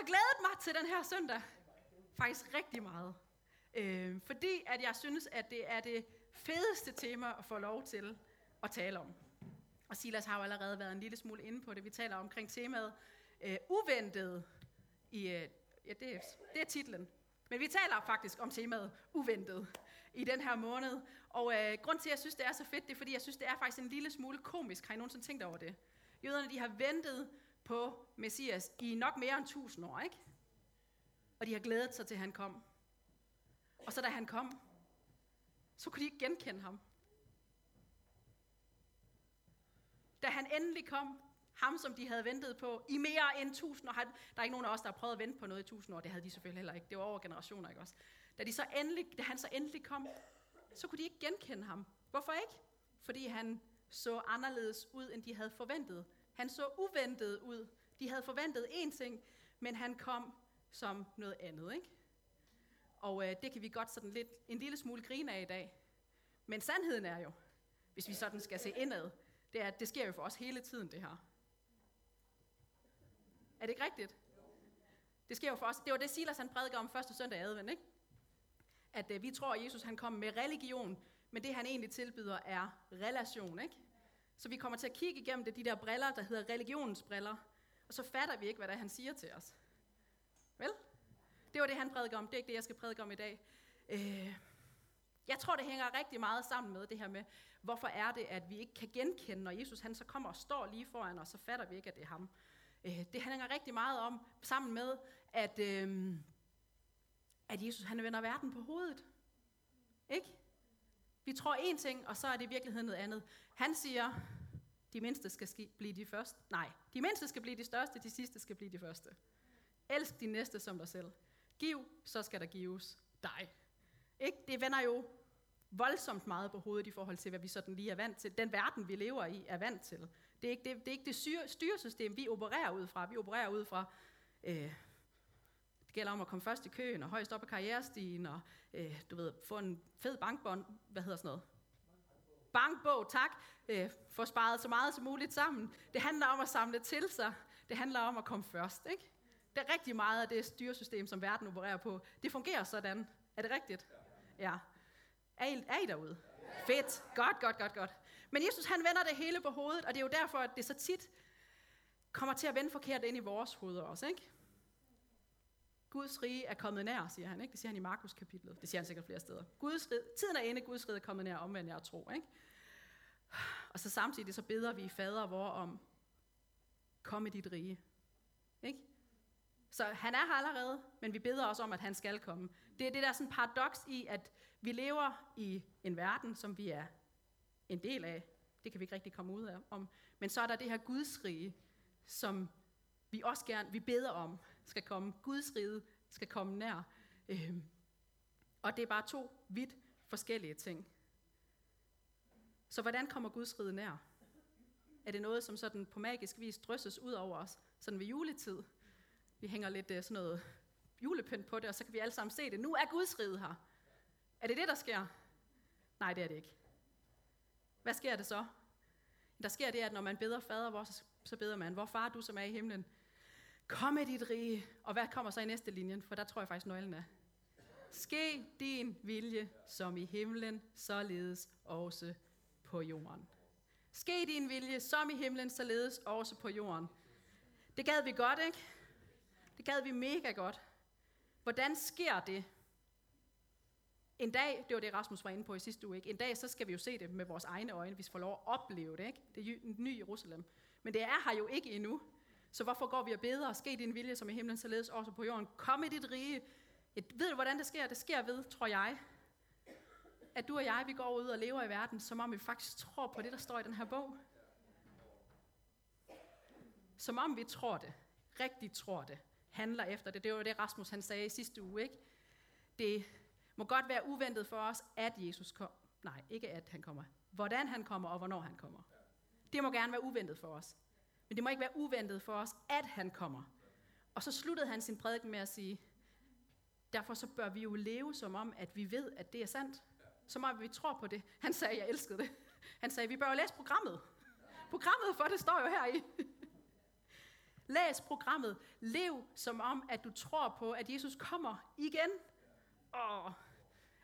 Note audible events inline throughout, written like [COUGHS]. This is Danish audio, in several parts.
har glædet mig til den her søndag. Faktisk rigtig meget. Øh, fordi at jeg synes, at det er det fedeste tema at få lov til at tale om. Og Silas har jo allerede været en lille smule inde på det. Vi taler omkring temaet øh, uventet. I, øh, ja, det, er, det er titlen. Men vi taler faktisk om temaet uventet i den her måned. Og øh, grund til, at jeg synes, det er så fedt, det er, fordi jeg synes, det er faktisk en lille smule komisk. Har I nogensinde tænkt over det? Jøderne, de har ventet på Messias i nok mere end 1000 år, ikke? Og de har glædet sig til, at han kom. Og så da han kom, så kunne de ikke genkende ham. Da han endelig kom, ham som de havde ventet på i mere end 1000 år. Der er ikke nogen af os, der har prøvet at vente på noget i 1000 år. Det havde de selvfølgelig heller ikke. Det var over generationer, ikke også? Da, de så endelig, da han så endelig kom, så kunne de ikke genkende ham. Hvorfor ikke? Fordi han så anderledes ud, end de havde forventet. Han så uventet ud. De havde forventet én ting, men han kom som noget andet, ikke? Og øh, det kan vi godt sådan lidt, en lille smule grine af i dag. Men sandheden er jo, hvis vi sådan skal se indad, det er, at det sker jo for os hele tiden, det her. Er det ikke rigtigt? Det sker jo for os. Det var det, Silas han prædikede om første søndag i advent, ikke? At øh, vi tror, at Jesus han kom med religion, men det han egentlig tilbyder er relation, ikke? Så vi kommer til at kigge igennem det, de der briller, der hedder religionens briller, og så fatter vi ikke, hvad det er, han siger til os. Vel? Det var det, han prædikede om. Det er ikke det, jeg skal prædike om i dag. Øh, jeg tror, det hænger rigtig meget sammen med det her med, hvorfor er det, at vi ikke kan genkende, når Jesus han så kommer og står lige foran os, så fatter vi ikke, at det er ham. Øh, det hænger rigtig meget om, sammen med, at, øh, at Jesus han vender verden på hovedet. Ikke? Vi tror én ting, og så er det i virkeligheden noget andet. Han siger, de mindste skal blive de første. Nej, de mindste skal blive de største, de sidste skal blive de første. Elsk din næste som dig selv. Giv, så skal der gives dig. Ikke? Det vender jo voldsomt meget på hovedet i forhold til, hvad vi sådan lige er vant til. Den verden, vi lever i, er vant til. Det er ikke det, det, er ikke det styresystem, vi opererer ud fra. Vi opererer ud fra, øh, det gælder om at komme først i køen, og højst op ad karrierestigen, og øh, du ved, få en fed bankbånd, hvad hedder sådan noget? Bankbog, tak. Øh, få sparet så meget som muligt sammen. Det handler om at samle til sig. Det handler om at komme først, ikke? Det er rigtig meget af det styresystem, som verden opererer på. Det fungerer sådan. Er det rigtigt? Ja. Er I, er I derude? Fedt. Godt, godt, godt, godt. Men Jesus, han vender det hele på hovedet, og det er jo derfor, at det så tit kommer til at vende forkert ind i vores hoveder også, ikke? Guds rige er kommet nær, siger han. Ikke? Det siger han i Markus kapitlet. Det siger han sikkert flere steder. Guds rige, tiden er inde, Guds rige er kommet nær, omvendt jeg tro. Ikke? Og så samtidig så beder vi fader vor om, kom i dit rige. Ikke? Så han er her allerede, men vi beder også om, at han skal komme. Det er det der sådan paradoks i, at vi lever i en verden, som vi er en del af. Det kan vi ikke rigtig komme ud af om. Men så er der det her Guds rige, som vi også gerne vi beder om, skal komme. Guds rige skal komme nær. Øhm, og det er bare to vidt forskellige ting. Så hvordan kommer Guds rige nær? Er det noget, som sådan på magisk vis drysses ud over os, sådan ved juletid? Vi hænger lidt øh, sådan noget julepynt på det, og så kan vi alle sammen se det. Nu er Guds rige her. Er det det, der sker? Nej, det er det ikke. Hvad sker det så? Der sker det, at når man beder fader vores, så beder man, hvor far du som er i himlen, kom med dit rige. Og hvad kommer så i næste linje? For der tror jeg faktisk nøglen er. Ske din vilje, som i himlen, således også på jorden. Ske din vilje, som i himlen, således også på jorden. Det gad vi godt, ikke? Det gad vi mega godt. Hvordan sker det? En dag, det var det Rasmus var inde på i sidste uge, ikke? en dag så skal vi jo se det med vores egne øjne, hvis vi får lov at opleve det. Ikke? Det er nye Jerusalem. Men det er her jo ikke endnu. Så hvorfor går vi og beder, og ske din vilje som i himlen, således også på jorden. Kom i dit rige. Jeg ved du, hvordan det sker? Det sker ved, tror jeg, at du og jeg, vi går ud og lever i verden, som om vi faktisk tror på det, der står i den her bog. Som om vi tror det. Rigtigt tror det handler efter det. Det var det, Rasmus han sagde i sidste uge. Ikke? Det må godt være uventet for os, at Jesus kom. Nej, ikke at han kommer. Hvordan han kommer, og hvornår han kommer. Det må gerne være uventet for os. Men det må ikke være uventet for os, at han kommer. Og så sluttede han sin prædiken med at sige, derfor så bør vi jo leve som om, at vi ved, at det er sandt. Som om vi tror på det. Han sagde, jeg elskede det. Han sagde, vi bør jo læse programmet. Programmet for det står jo her i. Læs programmet. Lev som om, at du tror på, at Jesus kommer igen. Åh,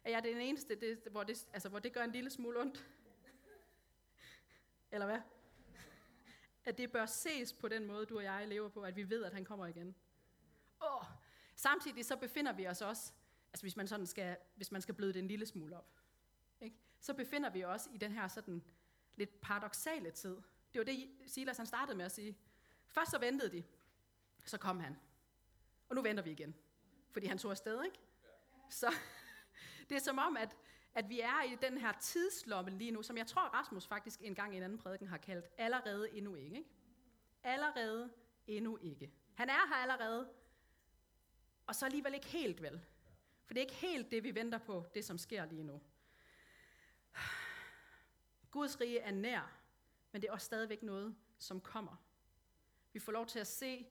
er jeg den eneste, det, hvor, det, altså, hvor det gør en lille smule ondt? Eller hvad? At det bør ses på den måde, du og jeg lever på, at vi ved, at han kommer igen. Åh, samtidig så befinder vi os også, altså hvis man, sådan skal, hvis man skal bløde det en lille smule op, ikke? så befinder vi os i den her sådan lidt paradoxale tid. Det var det, Silas han startede med at sige. Først så ventede de, så kom han. Og nu venter vi igen, fordi han tog afsted, ikke? Så [LAUGHS] det er som om, at, at vi er i den her tidslomme lige nu, som jeg tror, Rasmus faktisk en gang i en anden prædiken har kaldt, allerede endnu ikke. ikke? Allerede endnu ikke. Han er her allerede, og så alligevel ikke helt vel. For det er ikke helt det, vi venter på, det som sker lige nu. Guds rige er nær, men det er også stadigvæk noget, som kommer. Vi får lov til at se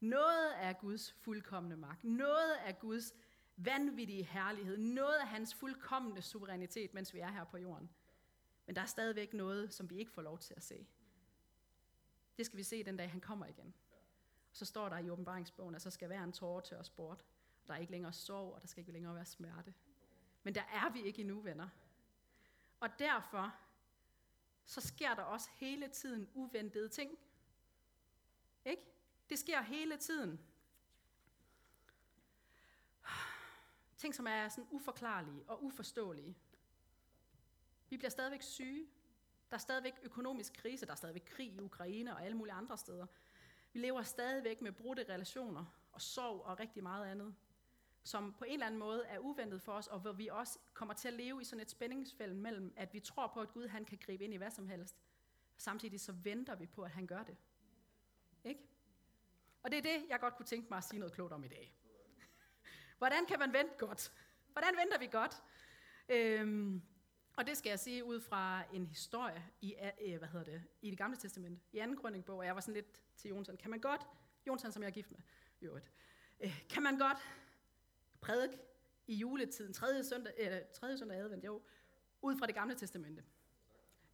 noget af Guds fuldkommende magt, noget af Guds vanvittige herlighed, noget af hans fuldkommende suverænitet, mens vi er her på jorden. Men der er stadigvæk noget, som vi ikke får lov til at se. Det skal vi se den dag, han kommer igen. Og så står der i åbenbaringsbogen, at så skal være en tårer til os bort. Og Der er ikke længere sorg, og der skal ikke længere være smerte. Men der er vi ikke endnu, venner. Og derfor, så sker der også hele tiden uventede ting. Ikke? Det sker hele tiden. Ting, som er sådan uforklarlige og uforståelige. Vi bliver stadigvæk syge. Der er stadigvæk økonomisk krise. Der er stadigvæk krig i Ukraine og alle mulige andre steder. Vi lever stadigvæk med brudte relationer og sorg og rigtig meget andet, som på en eller anden måde er uventet for os, og hvor vi også kommer til at leve i sådan et spændingsfelt mellem, at vi tror på, at Gud han kan gribe ind i hvad som helst. Samtidig så venter vi på, at han gør det. Ikke? Og det er det, jeg godt kunne tænke mig at sige noget klogt om i dag. Hvordan kan man vente godt? Hvordan venter vi godt? Øhm, og det skal jeg sige ud fra en historie i, øh, hvad hedder det, i det gamle testament, i anden grønningbog, og jeg var sådan lidt til Jonsson, kan man godt, Jonsson som jeg er gift med, jo øh, kan man godt prædike i juletiden, tredje søndag, øh, tredje søndag advent, jo, ud fra det gamle testamente.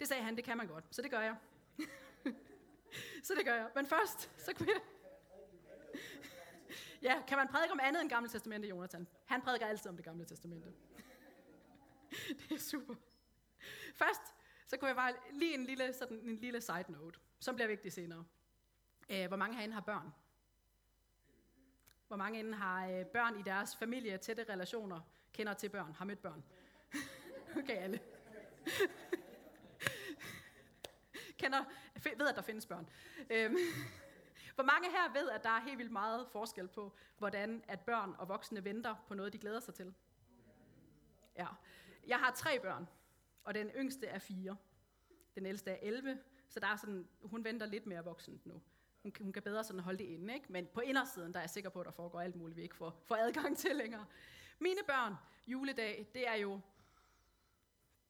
Det sagde han, det kan man godt, så det gør jeg. [LAUGHS] så det gør jeg. Men først, så kunne jeg, Ja, kan man prædike om andet end Gamle Testamente, Jonathan? Han prædiker altid om det Gamle Testamente. [LAUGHS] det er super. Først, så kunne jeg bare lige en lille, sådan en lille side note, som bliver vigtig senere. Æh, hvor mange herinde har børn? Hvor mange herinde har øh, børn i deres familie, tætte relationer, kender til børn, har mødt børn? [LAUGHS] okay, alle. [LAUGHS] kender, ved, at der findes børn. Øhm, for mange her ved, at der er helt vildt meget forskel på, hvordan at børn og voksne venter på noget, de glæder sig til? Ja. Jeg har tre børn, og den yngste er fire. Den ældste er 11, så der er sådan, hun venter lidt mere voksent nu. Hun, hun kan bedre sådan holde det inde, ikke? men på indersiden der er jeg sikker på, at der foregår alt muligt, vi ikke får, får adgang til længere. Mine børn, juledag, det er jo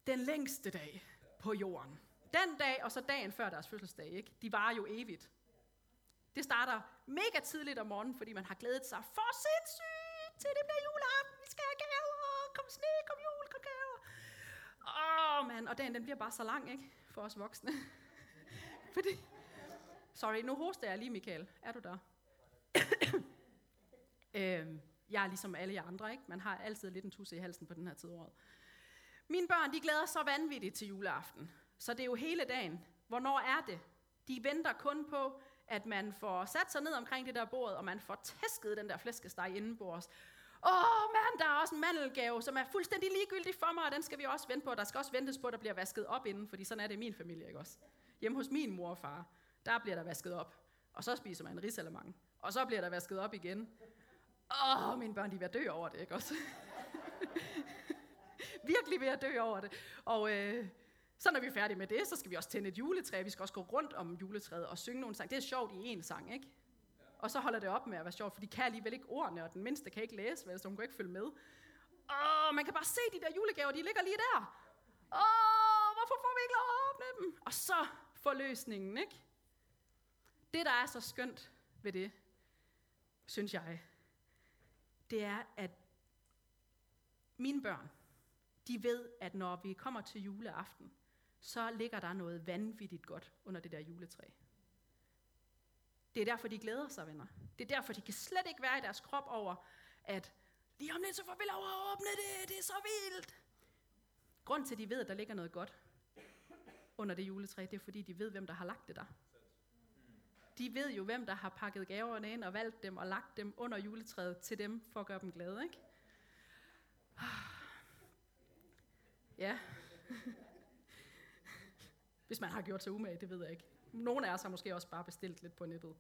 den længste dag på jorden. Den dag, og så dagen før deres fødselsdag, ikke? de var jo evigt. Det starter mega tidligt om morgenen, fordi man har glædet sig for sindssygt til det bliver juleaften. Vi skal have gaver. Kom sne, kom jul, kom gaver. Åh, oh, mand. Og dagen den bliver bare så lang, ikke? For os voksne. [LAUGHS] fordi... Sorry, nu hoster jeg lige, Michael. Er du der? [COUGHS] øhm, jeg er ligesom alle jer andre, ikke? Man har altid lidt en tusse i halsen på den her tid af året. Mine børn, de glæder sig vanvittigt til juleaften. Så det er jo hele dagen. Hvornår er det? De venter kun på, at man får sat sig ned omkring det der bord, og man får tæsket den der flæskesteg indenbords. Åh, oh, mand, der er også en mandelgave, som er fuldstændig ligegyldig for mig, og den skal vi også vente på. Der skal også ventes på, at der bliver vasket op inden, fordi sådan er det i min familie, ikke også? Hjemme hos min mor og far, der bliver der vasket op. Og så spiser man en risalemang. Og så bliver der vasket op igen. Åh, oh, mine børn, de er ved at dø over det, ikke også? [LAUGHS] Virkelig ved at dø over det. Og øh, så når vi er færdige med det, så skal vi også tænde et juletræ. Vi skal også gå rundt om juletræet og synge nogle sang. Det er sjovt i én sang, ikke? Og så holder det op med at være sjovt, for de kan alligevel ikke ordene, og den mindste kan ikke læse, vel, så hun kan ikke følge med. Åh, man kan bare se de der julegaver, de ligger lige der. Åh, hvorfor får vi ikke lov at åbne dem? Og så forløsningen, ikke? Det, der er så skønt ved det, synes jeg, det er, at mine børn, de ved, at når vi kommer til juleaften, så ligger der noget vanvittigt godt under det der juletræ. Det er derfor, de glæder sig, venner. Det er derfor, de kan slet ikke være i deres krop over, at lige om lidt, så får vi lov at åbne det, det er så vildt. Grund til, at de ved, at der ligger noget godt under det juletræ, det er fordi, de ved, hvem der har lagt det der. De ved jo, hvem der har pakket gaverne ind og valgt dem og lagt dem under juletræet til dem for at gøre dem glade, ikke? [SIGHS] Ja. [LAUGHS] Hvis man har gjort sig umage, det ved jeg ikke. Nogle af os har måske også bare bestilt lidt på nettet.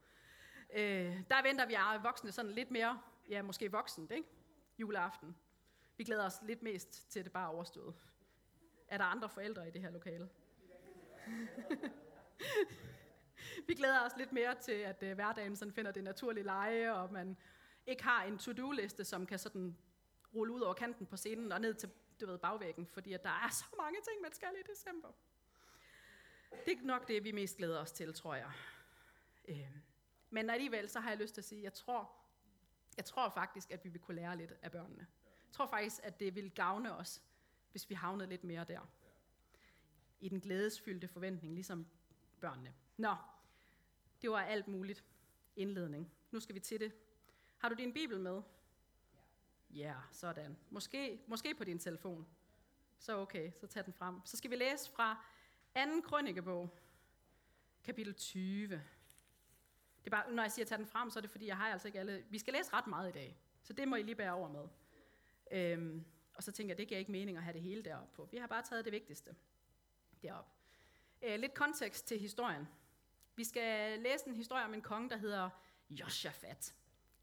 Øh, der venter vi er voksne sådan lidt mere, ja, måske voksent, ikke? Juleaften. Vi glæder os lidt mest til, at det bare er overstået. Er der andre forældre i det her lokale? [LAUGHS] vi glæder os lidt mere til, at øh, hverdagen sådan finder det naturlige leje, og man ikke har en to-do-liste, som kan sådan rulle ud over kanten på scenen og ned til du ved, bagvæggen, fordi at der er så mange ting, man skal i december. Det er nok det, vi mest glæder os til, tror jeg. Øh, men alligevel, så har jeg lyst til at sige, jeg tror, jeg tror faktisk, at vi vil kunne lære lidt af børnene. Jeg tror faktisk, at det vil gavne os, hvis vi havnede lidt mere der. I den glædesfyldte forventning, ligesom børnene. Nå, det var alt muligt indledning. Nu skal vi til det. Har du din bibel med? Ja, yeah, sådan. Måske, måske på din telefon. Så okay, så tag den frem. Så skal vi læse fra anden krønikebog, kapitel 20. Det er bare, når jeg siger, at tage den frem, så er det fordi, jeg har altså ikke alle... Vi skal læse ret meget i dag, så det må I lige bære over med. Øhm, og så tænker jeg, det giver ikke mening at have det hele deroppe på. Vi har bare taget det vigtigste deroppe. Øh, lidt kontekst til historien. Vi skal læse en historie om en konge, der hedder Josafat.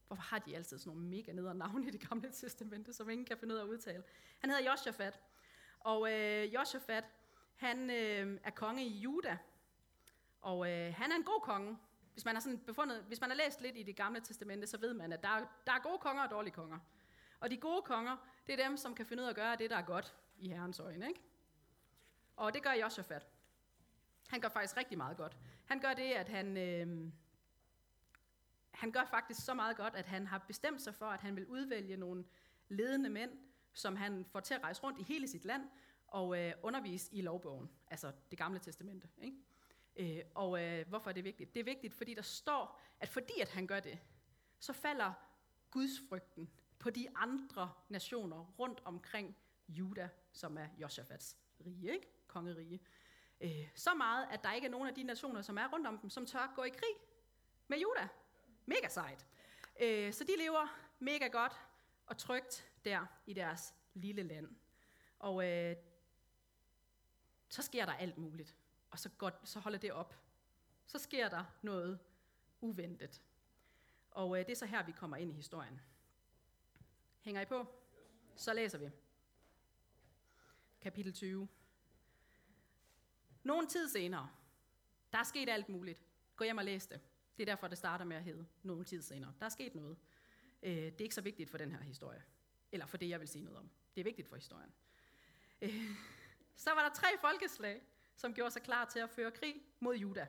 Hvorfor har de altid sådan nogle mega nedre navne i det gamle testamente, som ingen kan finde ud af at udtale? Han hedder Josafat. Og øh, Josafat, han øh, er konge i Juda. Og øh, han er en god konge. Hvis man, har sådan befundet, hvis man har læst lidt i det gamle testamente, så ved man, at der der er gode konger og dårlige konger. Og de gode konger, det er dem, som kan finde ud af at gøre det, der er godt i Herrens øjne. Ikke? Og det gør Josafat. Han gør faktisk rigtig meget godt. Han gør det, at han, øh, han gør faktisk så meget godt, at han har bestemt sig for, at han vil udvælge nogle ledende mænd, som han får til at rejse rundt i hele sit land og øh, undervise i lovbogen, altså det gamle testamente. Ikke? Øh, og øh, hvorfor er det vigtigt? Det er vigtigt, fordi der står, at fordi at han gør det, så falder gudsfrygten på de andre nationer rundt omkring Juda, som er Josafats rige, ikke? kongerige. Øh, så meget, at der ikke er nogen af de nationer, som er rundt om dem, som tør gå i krig med Juda. Mega sejt. Øh, så de lever mega godt og trygt der i deres lille land. Og øh, så sker der alt muligt. Og så, går, så holder det op. Så sker der noget uventet. Og øh, det er så her, vi kommer ind i historien. Hænger I på? Så læser vi. Kapitel 20. Nogen tid senere, der er sket alt muligt. Gå hjem og læs det. Det er derfor, det starter med at hedde nogen tid senere. Der er sket noget. Øh, det er ikke så vigtigt for den her historie. Eller for det, jeg vil sige noget om. Det er vigtigt for historien. Øh, så var der tre folkeslag, som gjorde sig klar til at føre krig mod Juda.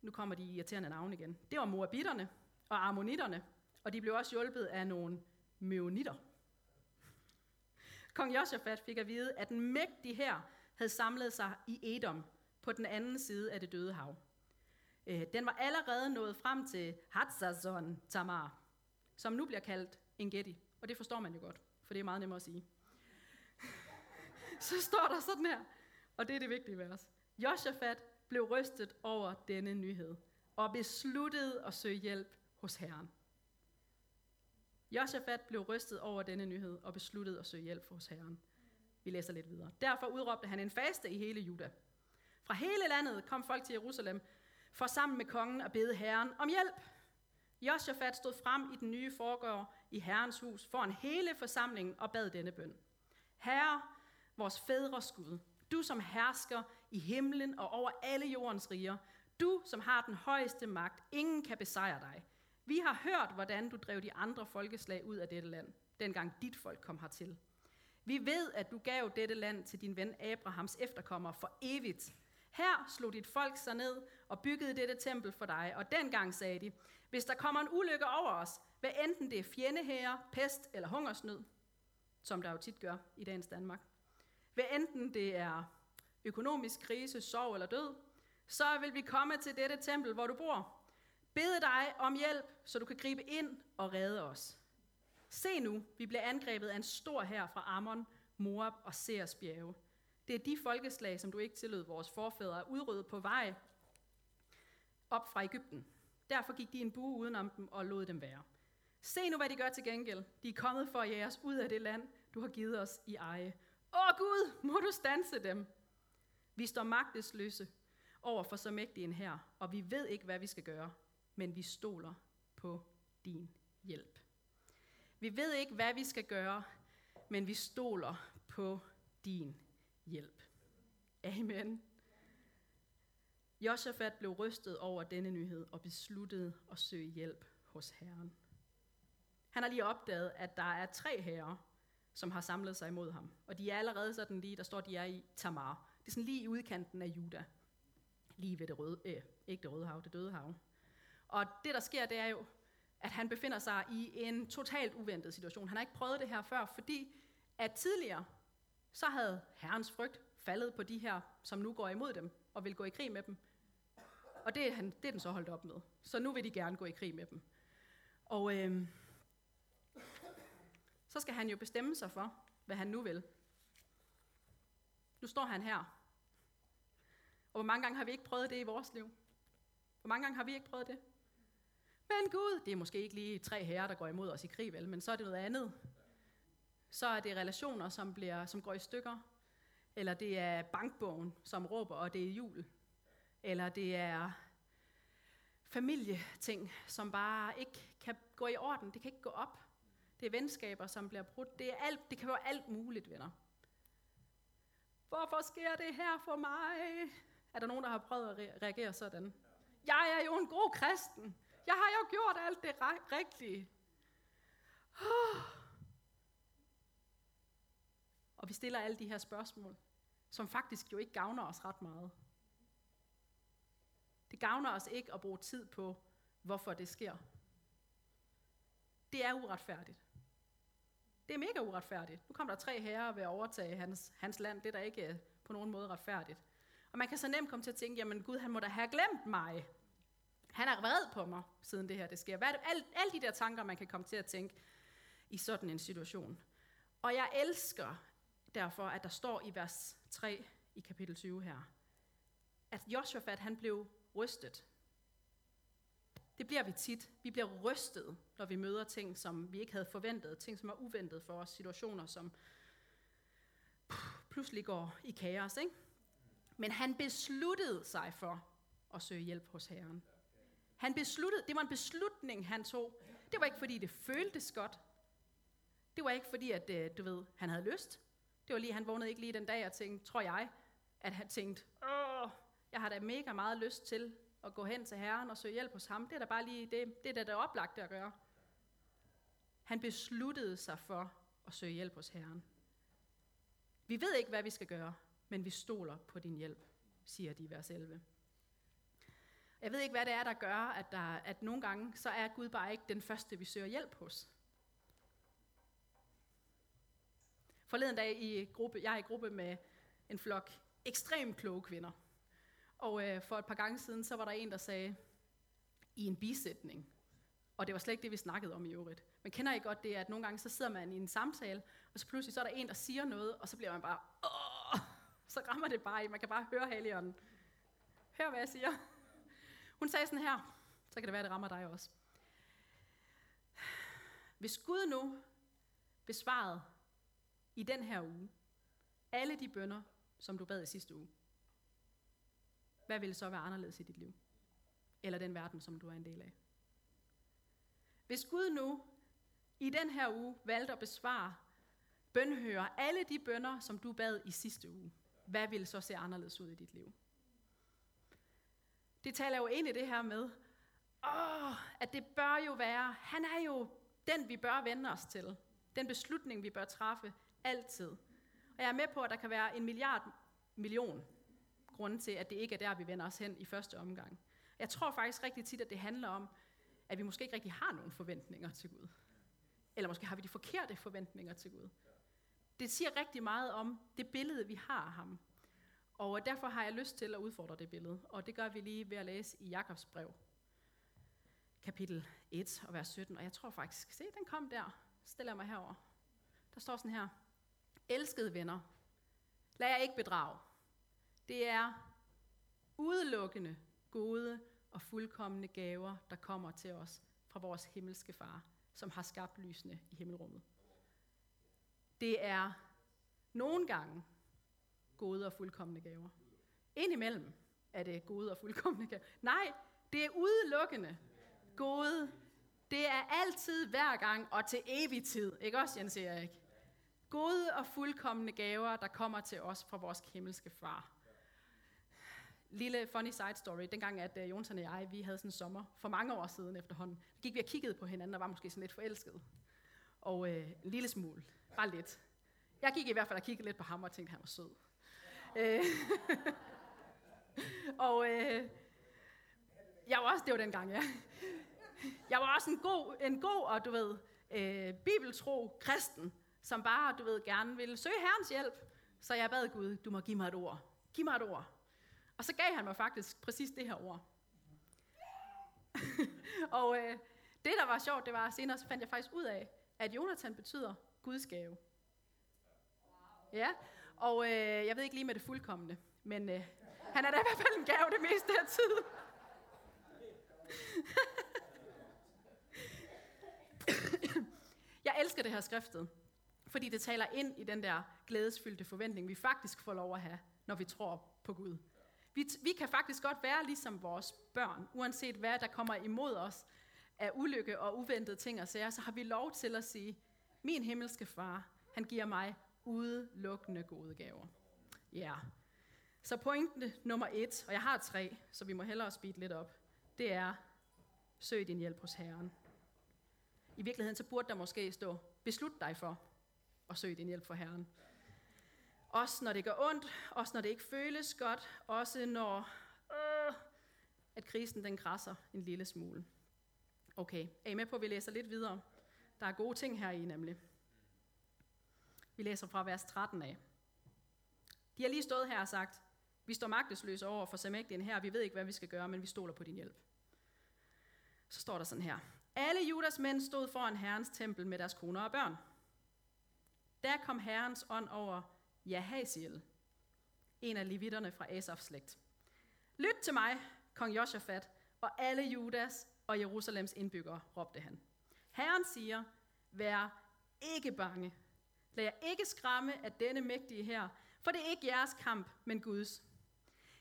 Nu kommer de irriterende navne igen. Det var Moabitterne og Ammonitterne, og de blev også hjulpet af nogle Meonitter. Kong Josafat fik at vide, at en mægtig her havde samlet sig i Edom på den anden side af det døde hav. Øh, den var allerede nået frem til Hatzazon Tamar, som nu bliver kaldt Engedi. Og det forstår man jo godt, for det er meget nemmere at sige. Så står der sådan her, og det er det vigtige vers. Josafat blev rystet over denne nyhed, og besluttede at søge hjælp hos Herren. Josafat blev rystet over denne nyhed og besluttede at søge hjælp hos Herren. Vi læser lidt videre. Derfor udråbte han en faste i hele Juda. Fra hele landet kom folk til Jerusalem for sammen med kongen at bede Herren om hjælp. Josafat stod frem i den nye forgård i Herrens hus foran hele forsamlingen og bad denne bøn. Herre, vores fædres Gud, du som hersker i himlen og over alle jordens riger, du som har den højeste magt, ingen kan besejre dig. Vi har hørt, hvordan du drev de andre folkeslag ud af dette land, dengang dit folk kom hertil. Vi ved, at du gav dette land til din ven Abrahams efterkommere for evigt. Her slog dit folk sig ned og byggede dette tempel for dig, og dengang sagde de, hvis der kommer en ulykke over os, hvad enten det er fjendehære, pest eller hungersnød, som der jo tit gør i dagens Danmark, hvad enten det er økonomisk krise, sorg eller død, så vil vi komme til dette tempel, hvor du bor. bede dig om hjælp, så du kan gribe ind og redde os. Se nu, vi bliver angrebet af en stor her fra Ammon, Moab og Seers bjerge. Det er de folkeslag, som du ikke tillod vores forfædre at udrydde på vej op fra Ægypten. Derfor gik de en bue udenom dem og lod dem være. Se nu, hvad de gør til gengæld. De er kommet for at jage os ud af det land, du har givet os i eje. Åh Gud, må du stanse dem. Vi står magtesløse over for så mægtig en her, og vi ved ikke, hvad vi skal gøre, men vi stoler på din hjælp. Vi ved ikke, hvad vi skal gøre, men vi stoler på din hjælp. Amen. Josafat blev rystet over denne nyhed og besluttede at søge hjælp hos Herren. Han har lige opdaget, at der er tre herrer, som har samlet sig imod ham. Og de er allerede sådan lige, der står, de er i Tamar. Det er sådan lige i udkanten af Juda. Lige ved det røde, øh, ikke det røde hav, det døde hav. Og det, der sker, det er jo, at han befinder sig i en totalt uventet situation. Han har ikke prøvet det her før, fordi at tidligere, så havde herrens frygt faldet på de her, som nu går imod dem og vil gå i krig med dem. Og det er, han, det er den så holdt op med. Så nu vil de gerne gå i krig med dem. Og øh, så skal han jo bestemme sig for, hvad han nu vil. Nu står han her. Og hvor mange gange har vi ikke prøvet det i vores liv? Hvor mange gange har vi ikke prøvet det? Men Gud, det er måske ikke lige tre herrer, der går imod os i krig, vel? men så er det noget andet. Så er det relationer, som, bliver, som går i stykker. Eller det er bankbogen, som råber, og det er jul. Eller det er familieting, som bare ikke kan gå i orden. Det kan ikke gå op. Det er venskaber, som bliver brudt. Det, er alt, det kan være alt muligt, venner. Hvorfor sker det her for mig? Er der nogen, der har prøvet at reagere sådan? Jeg er jo en god kristen. Jeg har jo gjort alt det rigtige. [SIGHS] Og vi stiller alle de her spørgsmål, som faktisk jo ikke gavner os ret meget. Det gavner os ikke at bruge tid på, hvorfor det sker. Det er uretfærdigt. Det er mega uretfærdigt. Nu kommer der tre herrer ved at overtage hans, hans land. Det er da ikke øh, på nogen måde retfærdigt. Og man kan så nemt komme til at tænke, jamen Gud, han må da have glemt mig. Han er vred på mig, siden det her det sker. Hvad er det? Alle, alle de der tanker, man kan komme til at tænke i sådan en situation. Og jeg elsker derfor, at der står i vers 3 i kapitel 20 her, at Joshua, han blev rystet. Det bliver vi tit. Vi bliver rystet, når vi møder ting, som vi ikke havde forventet, ting, som er uventet for os, situationer, som pludselig går i kaos. Ikke? Men han besluttede sig for at søge hjælp hos Herren. Han besluttede, det var en beslutning, han tog. Det var ikke, fordi det føltes godt. Det var ikke, fordi, at, øh, du ved, han havde lyst. Det var lige, han vågnede ikke lige den dag og tænkte, tror jeg, at han tænkte, åh, jeg har da mega meget lyst til at gå hen til Herren og søge hjælp hos ham. Det er da bare lige det, det er da det oplagte at gøre. Han besluttede sig for at søge hjælp hos Herren. Vi ved ikke, hvad vi skal gøre, men vi stoler på din hjælp, siger de i vers 11. Jeg ved ikke, hvad det er, der gør, at, der, at nogle gange, så er Gud bare ikke den første, vi søger hjælp hos. Forleden dag i gruppe, jeg er i gruppe med en flok ekstremt kloge kvinder. Og øh, for et par gange siden, så var der en, der sagde i en bisætning, og det var slet ikke det, vi snakkede om i øvrigt. Men kender I godt det, at nogle gange så sidder man i en samtale, og så pludselig så er der en, der siger noget, og så bliver man bare, Åh! så rammer det bare i. Man kan bare høre Helion. Hør, hvad jeg siger. Hun sagde sådan her, så kan det være, at det rammer dig også. Hvis Gud nu besvarede i den her uge alle de bønder, som du bad i sidste uge, hvad ville så være anderledes i dit liv? Eller den verden, som du er en del af? Hvis Gud nu i den her uge valgte at besvare, bønhører alle de bønder, som du bad i sidste uge, hvad ville så se anderledes ud i dit liv? Det taler jo ind i det her med, åh, at det bør jo være, han er jo den, vi bør vende os til. Den beslutning, vi bør træffe altid. Og jeg er med på, at der kan være en milliard million grunde til, at det ikke er der, vi vender os hen i første omgang. Jeg tror faktisk rigtig tit, at det handler om, at vi måske ikke rigtig har nogen forventninger til Gud. Eller måske har vi de forkerte forventninger til Gud. Det siger rigtig meget om det billede, vi har af ham. Og derfor har jeg lyst til at udfordre det billede, og det gør vi lige ved at læse i Jakobs brev. kapitel 1 og vers 17, og jeg tror faktisk, se, den kom der. Stiller jeg mig herover. Der står sådan her. Elskede venner, lad jer ikke bedrage. Det er udelukkende gode og fuldkommende gaver, der kommer til os fra vores himmelske far, som har skabt lysene i himmelrummet. Det er nogle gange gode og fuldkommende gaver. Indimellem er det gode og fuldkommende gaver. Nej, det er udelukkende gode. Det er altid, hver gang og til evig tid. Ikke også, Jens Erik? Gode og fuldkommende gaver, der kommer til os fra vores himmelske far. Lille funny side story. Dengang, at øh, uh, Jonsen og jeg, vi havde sådan en sommer for mange år siden efterhånden, gik vi og kiggede på hinanden og var måske sådan lidt forelskede. Og uh, en lille smule. Bare lidt. Jeg gik i hvert fald og kiggede lidt på ham og tænkte, at han var sød. Uh, [LAUGHS] og uh, jeg var også, det var dengang, ja. Jeg var også en god, en god og du ved, øh, bibeltro kristen, som bare, du ved, gerne ville søge Herrens hjælp. Så jeg bad Gud, du må give mig et ord. Giv mig et ord. Og så gav han mig faktisk præcis det her ord. [LAUGHS] og øh, det, der var sjovt, det var, at senere så fandt jeg faktisk ud af, at Jonathan betyder Guds gave. Ja, og øh, jeg ved ikke lige med det fuldkommende, men øh, han er da i hvert fald en gave det meste af tiden. [LAUGHS] jeg elsker det her skriftet, fordi det taler ind i den der glædesfyldte forventning, vi faktisk får lov at have, når vi tror på Gud. Vi, vi kan faktisk godt være ligesom vores børn, uanset hvad der kommer imod os af ulykke og uventede ting og sager, så har vi lov til at sige, min himmelske far, han giver mig udelukkende gode gaver. Ja. Yeah. Så pointe nummer et, og jeg har tre, så vi må hellere speede lidt op, det er, søg din hjælp hos Herren. I virkeligheden så burde der måske stå, beslut dig for at søge din hjælp for Herren. Også når det gør ondt, også når det ikke føles godt, også når øh, at krisen den krasser en lille smule. Okay, er I med på, at vi læser lidt videre? Der er gode ting her i nemlig. Vi læser fra vers 13 af. De har lige stået her og sagt, vi står magtesløse over for Samægdien her, vi ved ikke, hvad vi skal gøre, men vi stoler på din hjælp. Så står der sådan her. Alle Judas mænd stod foran Herrens tempel med deres koner og børn. Der kom Herrens ånd over Jahaziel, en af levitterne fra Asafs slægt. Lyt til mig, kong Josafat, og alle Judas og Jerusalems indbyggere, råbte han. Herren siger, vær ikke bange. Lad jer ikke skræmme af denne mægtige her, for det er ikke jeres kamp, men Guds.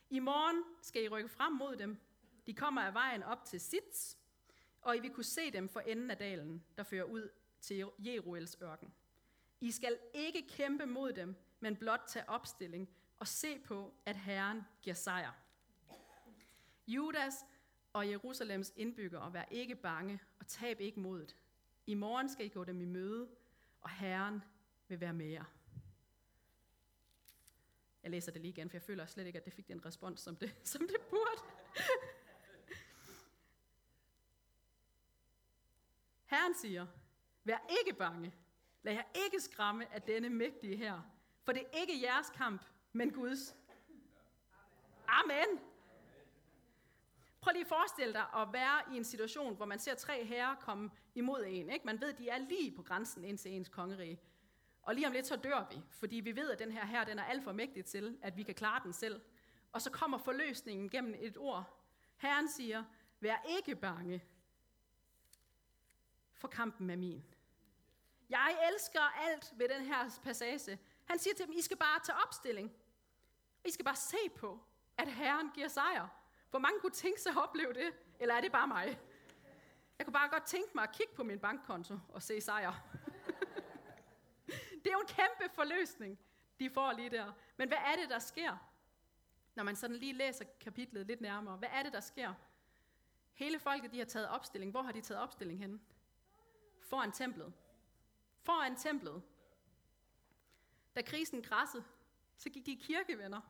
I morgen skal I rykke frem mod dem. De kommer af vejen op til Sits, og I vil kunne se dem for enden af dalen, der fører ud til Jeruels ørken. I skal ikke kæmpe mod dem, men blot tage opstilling og se på, at Herren giver sejr. Judas og Jerusalems indbyggere, vær ikke bange og tab ikke modet. I morgen skal I gå dem i møde, og Herren vil være med jer. Jeg læser det lige igen, for jeg føler slet ikke, at det fik den respons, som det, [LAUGHS] som det burde. Herren siger, vær ikke bange. Lad jer ikke skræmme af denne mægtige her, for det er ikke jeres kamp, men Guds. Amen. Prøv lige at forestille dig at være i en situation, hvor man ser tre herrer komme imod en. Ikke? Man ved, de er lige på grænsen ind til ens kongerige. Og lige om lidt, så dør vi, fordi vi ved, at den her her, den er alt for mægtig til, at vi kan klare den selv. Og så kommer forløsningen gennem et ord. Herren siger, vær ikke bange, for kampen er min. Jeg elsker alt ved den her passage. Han siger til dem, I skal bare tage opstilling. I skal bare se på, at Herren giver sejr. Hvor mange kunne tænke sig at opleve det? Eller er det bare mig? Jeg kunne bare godt tænke mig at kigge på min bankkonto og se sejr. [LAUGHS] det er jo en kæmpe forløsning, de får lige der. Men hvad er det, der sker? Når man sådan lige læser kapitlet lidt nærmere. Hvad er det, der sker? Hele folket, de har taget opstilling. Hvor har de taget opstilling henne? Foran templet. Foran templet. Da krisen græssede, så gik de i kirke, venner.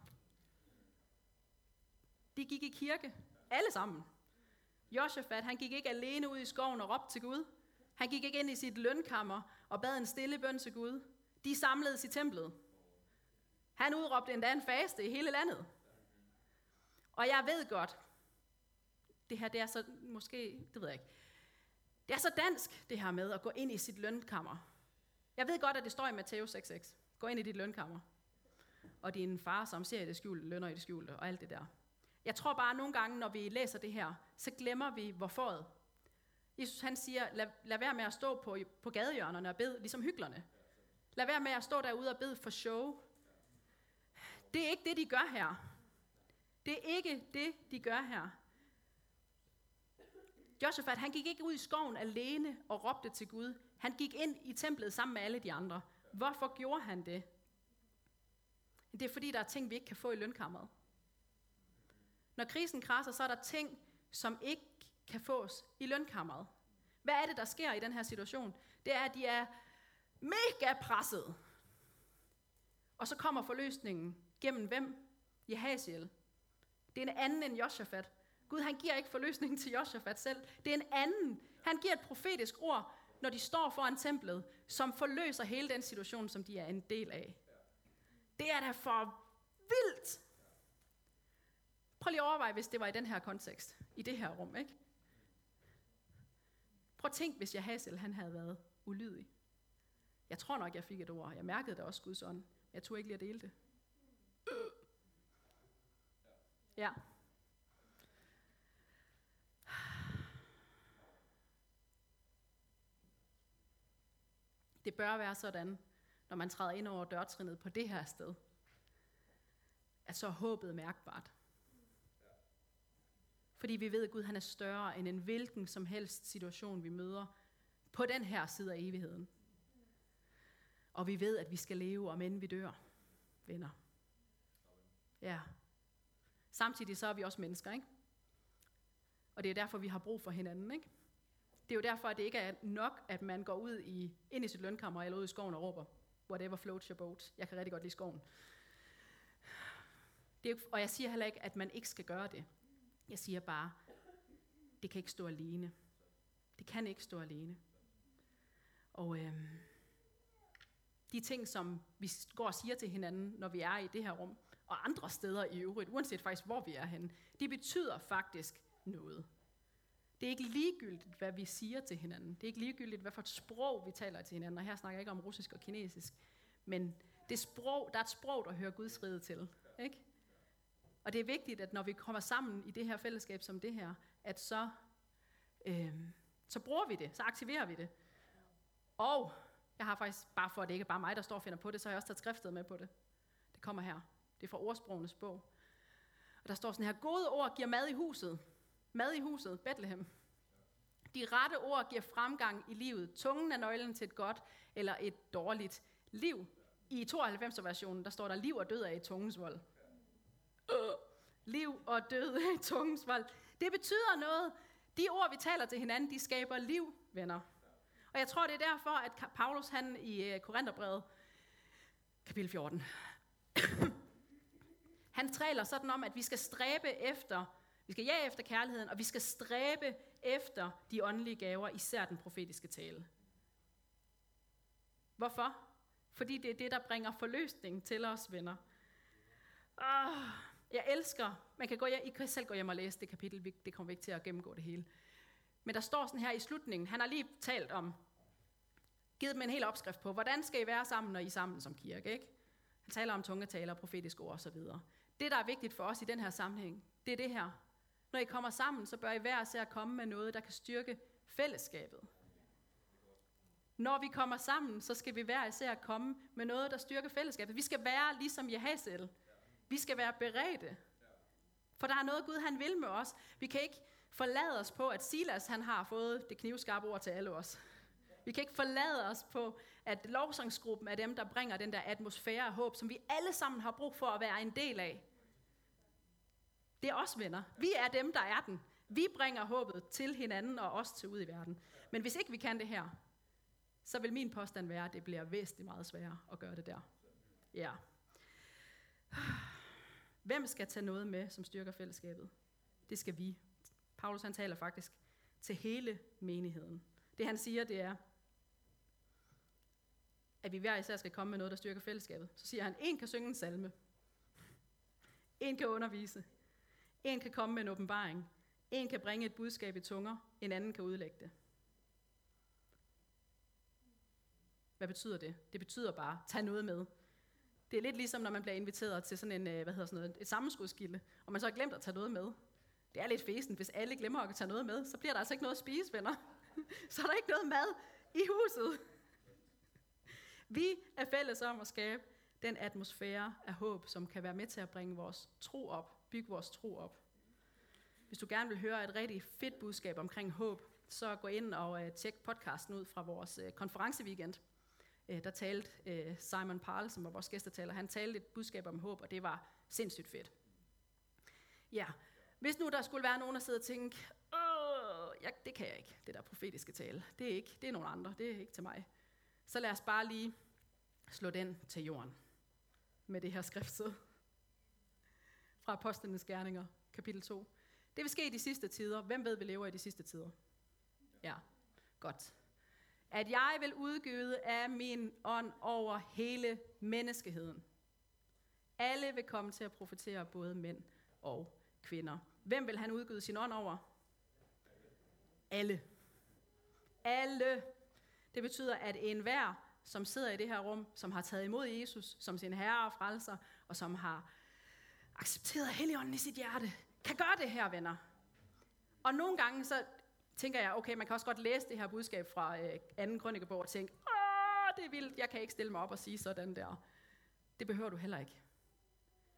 De gik i kirke. Alle sammen. Josafat, han gik ikke alene ud i skoven og råbte til Gud. Han gik ikke ind i sit lønkammer og bad en stille bøn til Gud. De samledes i templet. Han udråbte endda en faste i hele landet. Og jeg ved godt, det her det er så måske, det ved jeg ikke, Det er så dansk, det her med at gå ind i sit lønkammer. Jeg ved godt, at det står i Matthæus 6.6. Gå ind i dit lønkammer. Og din far, som ser i det skjulte, lønner i det skjulte, og alt det der. Jeg tror bare, at nogle gange, når vi læser det her, så glemmer vi, hvorfor. Jesus han siger, lad, lad være med at stå på, på gadehjørnerne og bede, ligesom hyklerne. Lad være med at stå derude og bede for show. Det er ikke det, de gør her. Det er ikke det, de gør her. Josaphat, han gik ikke ud i skoven alene og råbte til Gud. Han gik ind i templet sammen med alle de andre. Hvorfor gjorde han det? Det er fordi, der er ting, vi ikke kan få i lønkammeret. Når krisen krasser, så er der ting, som ikke kan fås i lønkammeret. Hvad er det, der sker i den her situation? Det er, at de er mega presset. Og så kommer forløsningen gennem hvem? Jehaziel. Det er en anden end Josafat. Gud han giver ikke forløsningen til Josafat selv. Det er en anden. Han giver et profetisk ord, når de står foran templet, som forløser hele den situation, som de er en del af. Det er da for vildt. Prøv lige at overveje, hvis det var i den her kontekst, i det her rum, ikke? Prøv at tænk, hvis jeg Hazel, han havde været ulydig. Jeg tror nok, jeg fik et ord. Jeg mærkede det også Guds ånd. Jeg tog ikke lige at dele det. Ja. Det bør være sådan, når man træder ind over dørtrinnet på det her sted, at så er håbet mærkbart. Fordi vi ved, at Gud han er større end en hvilken som helst situation, vi møder på den her side af evigheden. Og vi ved, at vi skal leve, om end vi dør, venner. Ja. Samtidig så er vi også mennesker, ikke? Og det er derfor, vi har brug for hinanden, ikke? Det er jo derfor, at det ikke er nok, at man går ud i, ind i sit lønkammer eller ud i skoven og råber, whatever floats your boat. Jeg kan rigtig godt lide skoven. Det er, og jeg siger heller ikke, at man ikke skal gøre det. Jeg siger bare, det kan ikke stå alene. Det kan ikke stå alene. Og øhm, de ting, som vi går og siger til hinanden, når vi er i det her rum, og andre steder i øvrigt, uanset faktisk hvor vi er henne, det betyder faktisk noget. Det er ikke ligegyldigt, hvad vi siger til hinanden. Det er ikke ligegyldigt, hvad for et sprog vi taler til hinanden. Og her snakker jeg ikke om russisk og kinesisk. Men det sprog, der er et sprog, der hører Guds rige til. Ikke? Og det er vigtigt, at når vi kommer sammen i det her fællesskab som det her, at så, øh, så bruger vi det, så aktiverer vi det. Og jeg har faktisk, bare for at det ikke er bare mig, der står og finder på det, så har jeg også taget skriftet med på det. Det kommer her. Det er fra ordsprogenes bog. Og der står sådan her, gode ord giver mad i huset. Mad i huset, Bethlehem. De rette ord giver fremgang i livet. Tungen er nøglen til et godt eller et dårligt liv. I 92-versionen, der står der, liv og død er i tungens vold. Øh, liv og død er i tungens vold. Det betyder noget. De ord, vi taler til hinanden, de skaber liv, venner. Og jeg tror, det er derfor, at Paulus han i øh, Korintherbrevet, kapitel 14, [COUGHS] han taler sådan om, at vi skal stræbe efter, vi skal jage efter kærligheden, og vi skal stræbe efter de åndelige gaver, især den profetiske tale. Hvorfor? Fordi det er det, der bringer forløsning til os, venner. Oh, jeg elsker, man kan gå, I kan selv gå hjem og læse det kapitel, det kommer vi ikke til at gennemgå det hele. Men der står sådan her i slutningen, han har lige talt om, givet dem en hel opskrift på, hvordan skal I være sammen, når I er sammen som kirke, ikke? Han taler om tungetaler, profetiske ord osv. Det, der er vigtigt for os i den her sammenhæng, det er det her. Når I kommer sammen, så bør I hver at komme med noget, der kan styrke fællesskabet. Når vi kommer sammen, så skal vi hver især komme med noget, der styrker fællesskabet. Vi skal være ligesom Jehazel. Vi skal være beredte. For der er noget, Gud han vil med os. Vi kan ikke forlade os på, at Silas han har fået det knivskarpe ord til alle os. Vi kan ikke forlade os på, at lovsangsgruppen er dem, der bringer den der atmosfære af håb, som vi alle sammen har brug for at være en del af. Det er os venner. Vi er dem, der er den. Vi bringer håbet til hinanden og os til ud i verden. Men hvis ikke vi kan det her, så vil min påstand være, at det bliver væsentligt meget sværere at gøre det der. Ja. Hvem skal tage noget med, som styrker fællesskabet? Det skal vi. Paulus han taler faktisk til hele menigheden. Det han siger, det er, at vi hver især skal komme med noget, der styrker fællesskabet. Så siger han, en kan synge en salme. En kan undervise. En kan komme med en åbenbaring. En kan bringe et budskab i tunger. En anden kan udlægge det. Hvad betyder det? Det betyder bare, tag noget med. Det er lidt ligesom, når man bliver inviteret til sådan en, øh, hvad hedder sådan noget, et sammenskudskilde, og man så har glemt at tage noget med. Det er lidt fesen, hvis alle glemmer at tage noget med, så bliver der altså ikke noget at spise, venner. [LAUGHS] så er der ikke noget mad i huset. Vi er fælles om at skabe den atmosfære af håb, som kan være med til at bringe vores tro op, bygge vores tro op. Hvis du gerne vil høre et rigtig fedt budskab omkring håb, så gå ind og øh, tjek podcasten ud fra vores uh, konferenceweekend. Uh, der talte Simon Parle, som var vores gæstetaler, han talte et budskab om håb, og det var sindssygt fedt. Ja, hvis nu der skulle være nogen, der sidder og tænker, ja, det kan jeg ikke, det der profetiske tale. Det er ikke, det er nogen andre, det er ikke til mig. Så lad os bare lige slå den til jorden med det her skriftsted fra Apostlenes Gerninger, kapitel 2. Det vil ske i de sidste tider. Hvem ved, vi lever i de sidste tider? Ja, godt. At jeg vil udgyde af min ånd over hele menneskeheden. Alle vil komme til at profetere, både mænd og kvinder. Hvem vil han udgyde sin ånd over? Alle. Alle. Det betyder, at enhver, som sidder i det her rum, som har taget imod Jesus som sin herre og frelser, og som har accepteret Helligånden i sit hjerte, kan gøre det her, venner. Og nogle gange så tænker jeg, okay, man kan også godt læse det her budskab fra øh, anden krønikebog og tænke, åh, det er vildt, jeg kan ikke stille mig op og sige sådan der. Det behøver du heller ikke.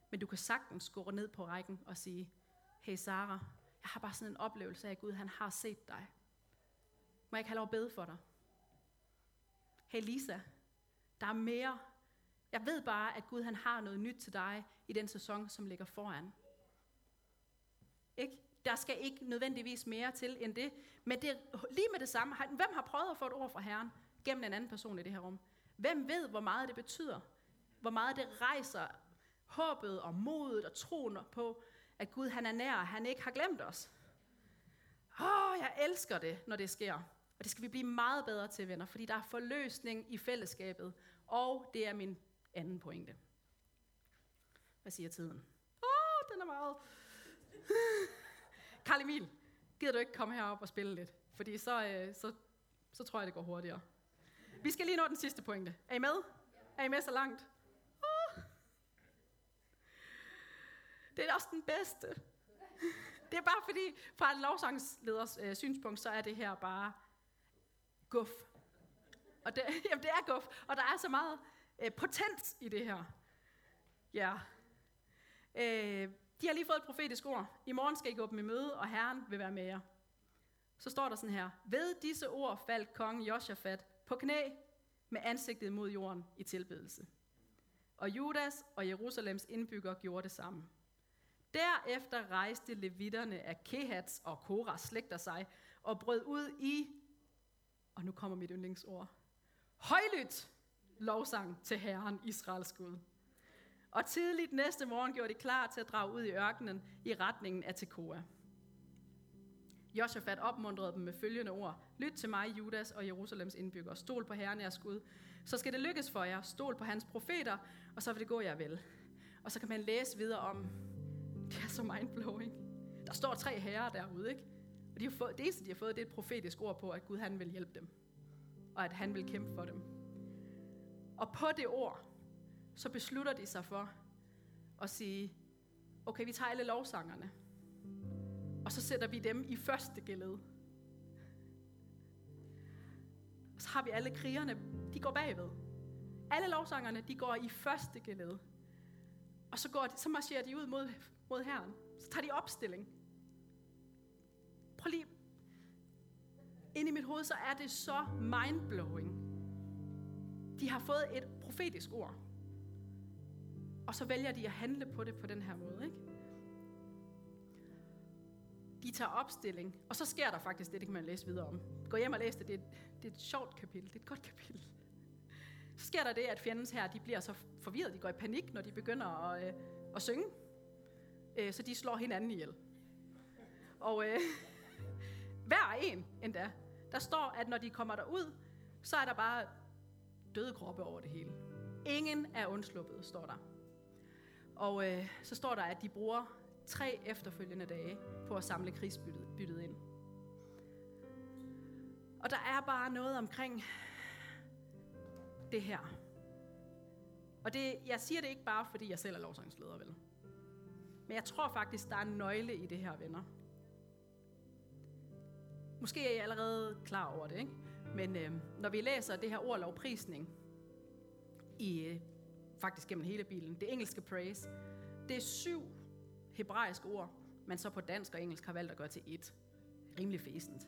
Men du kan sagtens gå ned på rækken og sige, hey Sara, jeg har bare sådan en oplevelse af, at Gud han har set dig. Må jeg ikke have lov at bede for dig? Hey Lisa, der er mere. Jeg ved bare, at Gud han har noget nyt til dig i den sæson, som ligger foran. Ikke? Der skal ikke nødvendigvis mere til end det. Men det lige med det samme. Hvem har prøvet at få et ord fra Herren gennem en anden person i det her rum? Hvem ved, hvor meget det betyder? Hvor meget det rejser håbet og modet og troen på, at Gud han er nær, og han ikke har glemt os. Åh, oh, jeg elsker det, når det sker. Og det skal vi blive meget bedre til, venner, fordi der er forløsning i fællesskabet. Og det er min anden pointe. Hvad siger tiden? Åh, oh, den er meget... Karl Emil, gider du ikke komme herop og spille lidt? Fordi så, øh, så, så tror jeg, det går hurtigere. Vi skal lige nå den sidste pointe. Er I med? Er I med så langt? Det er også den bedste. Det er bare fordi, fra en lovsangsleders øh, synspunkt, så er det her bare guf. Og det, [LAUGHS] jamen, det er guf, og der er så meget øh, potens i det her. Ja. Øh, de har lige fået et profetisk ord. I morgen skal I gå dem i møde, og Herren vil være med jer. Så står der sådan her. Ved disse ord faldt kongen Josafat på knæ med ansigtet mod jorden i tilbedelse. Og Judas og Jerusalems indbyggere gjorde det samme. Derefter rejste levitterne af Kehats og Koras slægter sig og brød ud i, og nu kommer mit yndlingsord, højlydt lovsang til Herren Israels Gud. Og tidligt næste morgen gjorde de klar til at drage ud i ørkenen i retningen af Tekoa. Josafat opmuntrede dem med følgende ord. Lyt til mig, Judas og Jerusalems indbyggere. Stol på Herren jeres Gud. Så skal det lykkes for jer. Stol på hans profeter, og så vil det gå jer vel. Og så kan man læse videre om, det er så mindblowing. Der står tre herrer derude, ikke? Og de har fået, det eneste, de har fået, det er et profetisk ord på, at Gud han vil hjælpe dem. Og at han vil kæmpe for dem. Og på det ord, så beslutter de sig for at sige, okay, vi tager alle lovsangerne, og så sætter vi dem i første geled. Og så har vi alle krigerne, de går bagved. Alle lovsangerne, de går i første geled. Og så, går de, så marcherer de ud mod mod Herren. Så tager de opstilling. Prøv lige. Ind i mit hoved, så er det så mindblowing. De har fået et profetisk ord. Og så vælger de at handle på det på den her måde, ikke? De tager opstilling, og så sker der faktisk det, det kan man læse videre om. Gå hjem og læs det, det er, det er et sjovt kapitel, det er et godt kapitel. Så sker der det, at fjendens her, de bliver så forvirret, de går i panik, når de begynder at, øh, at synge øh, så de slår hinanden ihjel. Og øh, [LAUGHS] hver en endda, der står, at når de kommer derud, så er der bare døde kroppe over det hele. Ingen er undsluppet, står der. Og øh, så står der, at de bruger tre efterfølgende dage på at samle krigsbyttet byttet ind. Og der er bare noget omkring det her. Og det, jeg siger det ikke bare, fordi jeg selv er lovsangsleder, vel? Men jeg tror faktisk, der er en nøgle i det her, venner. Måske er I allerede klar over det, ikke? Men øh, når vi læser det her ord lovprisning, i øh, faktisk gennem hele Bibelen, det engelske praise, det er syv hebraiske ord, man så på dansk og engelsk har valgt at gøre til et. Rimelig fæsent.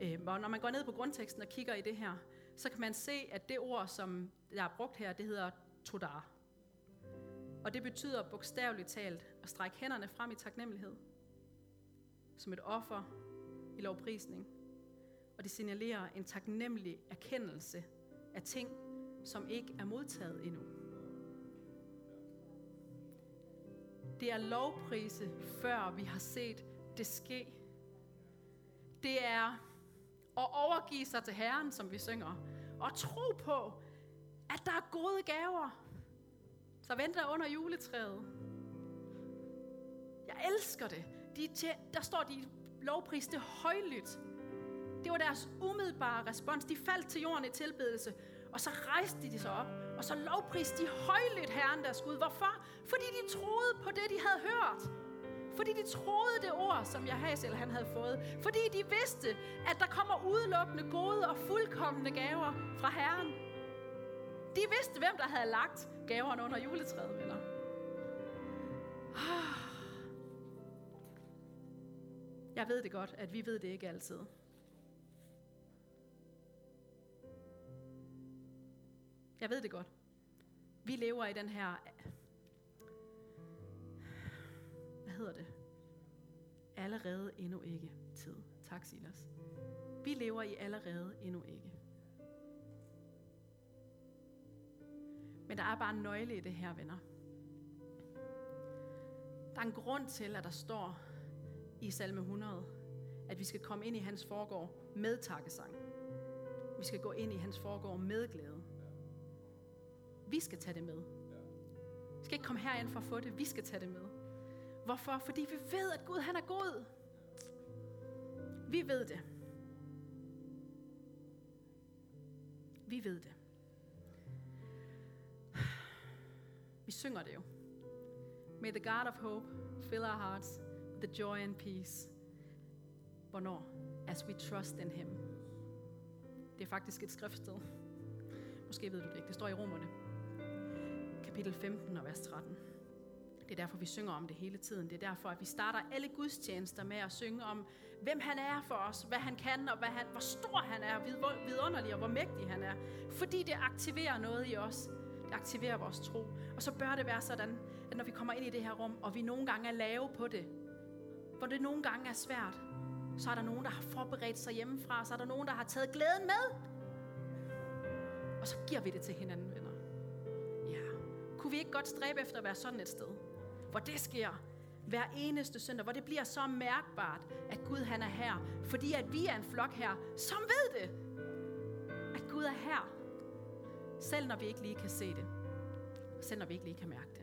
Øh, og når man går ned på grundteksten og kigger i det her, så kan man se, at det ord, som der er brugt her, det hedder todar. Og det betyder bogstaveligt talt at strække hænderne frem i taknemmelighed. Som et offer i lovprisning. Og det signalerer en taknemmelig erkendelse af ting, som ikke er modtaget endnu. Det er lovprise, før vi har set det ske. Det er at overgive sig til Herren, som vi synger, og tro på, at der er gode gaver, der venter under juletræet. Jeg elsker det. De, der står de lovpris det højlydt. Det var deres umiddelbare respons. De faldt til jorden i tilbedelse, og så rejste de sig op, og så lovpriste de højlydt Herren deres Gud. Hvorfor? Fordi de troede på det, de havde hørt. Fordi de troede det ord, som Jahasel han havde fået. Fordi de vidste, at der kommer udelukkende gode og fuldkommende gaver fra Herren. De vidste, hvem der havde lagt gaverne under juletræet, venner. Ah. Jeg ved det godt, at vi ved det ikke altid. Jeg ved det godt. Vi lever i den her... Hvad hedder det? Allerede endnu ikke tid. Tak, Silas. Vi lever i allerede endnu ikke. Men der er bare en nøgle i det her, venner. Der er en grund til, at der står i salme 100, at vi skal komme ind i hans forgård med takkesang. Vi skal gå ind i hans forgård med glæde. Vi skal tage det med. Vi skal ikke komme herind for at få det. Vi skal tage det med. Hvorfor? Fordi vi ved, at Gud han er god. Vi ved det. Vi ved det. Vi synger det jo. May the God of hope fill our hearts with the joy and peace. Hvornår? As we trust in him. Det er faktisk et skriftsted. Måske ved du det ikke. Det står i Romerne. Kapitel 15 og vers 13. Det er derfor, vi synger om det hele tiden. Det er derfor, at vi starter alle gudstjenester med at synge om, hvem han er for os, hvad han kan, og hvad han, hvor stor han er, hvor vidunderlig og hvor mægtig han er. Fordi det aktiverer noget i os Det aktiverer vores tro. Og så bør det være sådan, at når vi kommer ind i det her rum, og vi nogle gange er lave på det, hvor det nogle gange er svært, så er der nogen, der har forberedt sig hjemmefra, så er der nogen, der har taget glæden med. Og så giver vi det til hinanden, kunne vi ikke godt stræbe efter at være sådan et sted, hvor det sker hver eneste søndag, hvor det bliver så mærkbart, at Gud han er her, fordi at vi er en flok her, som ved det, at Gud er her. Selv når vi ikke lige kan se det. Selv når vi ikke lige kan mærke det.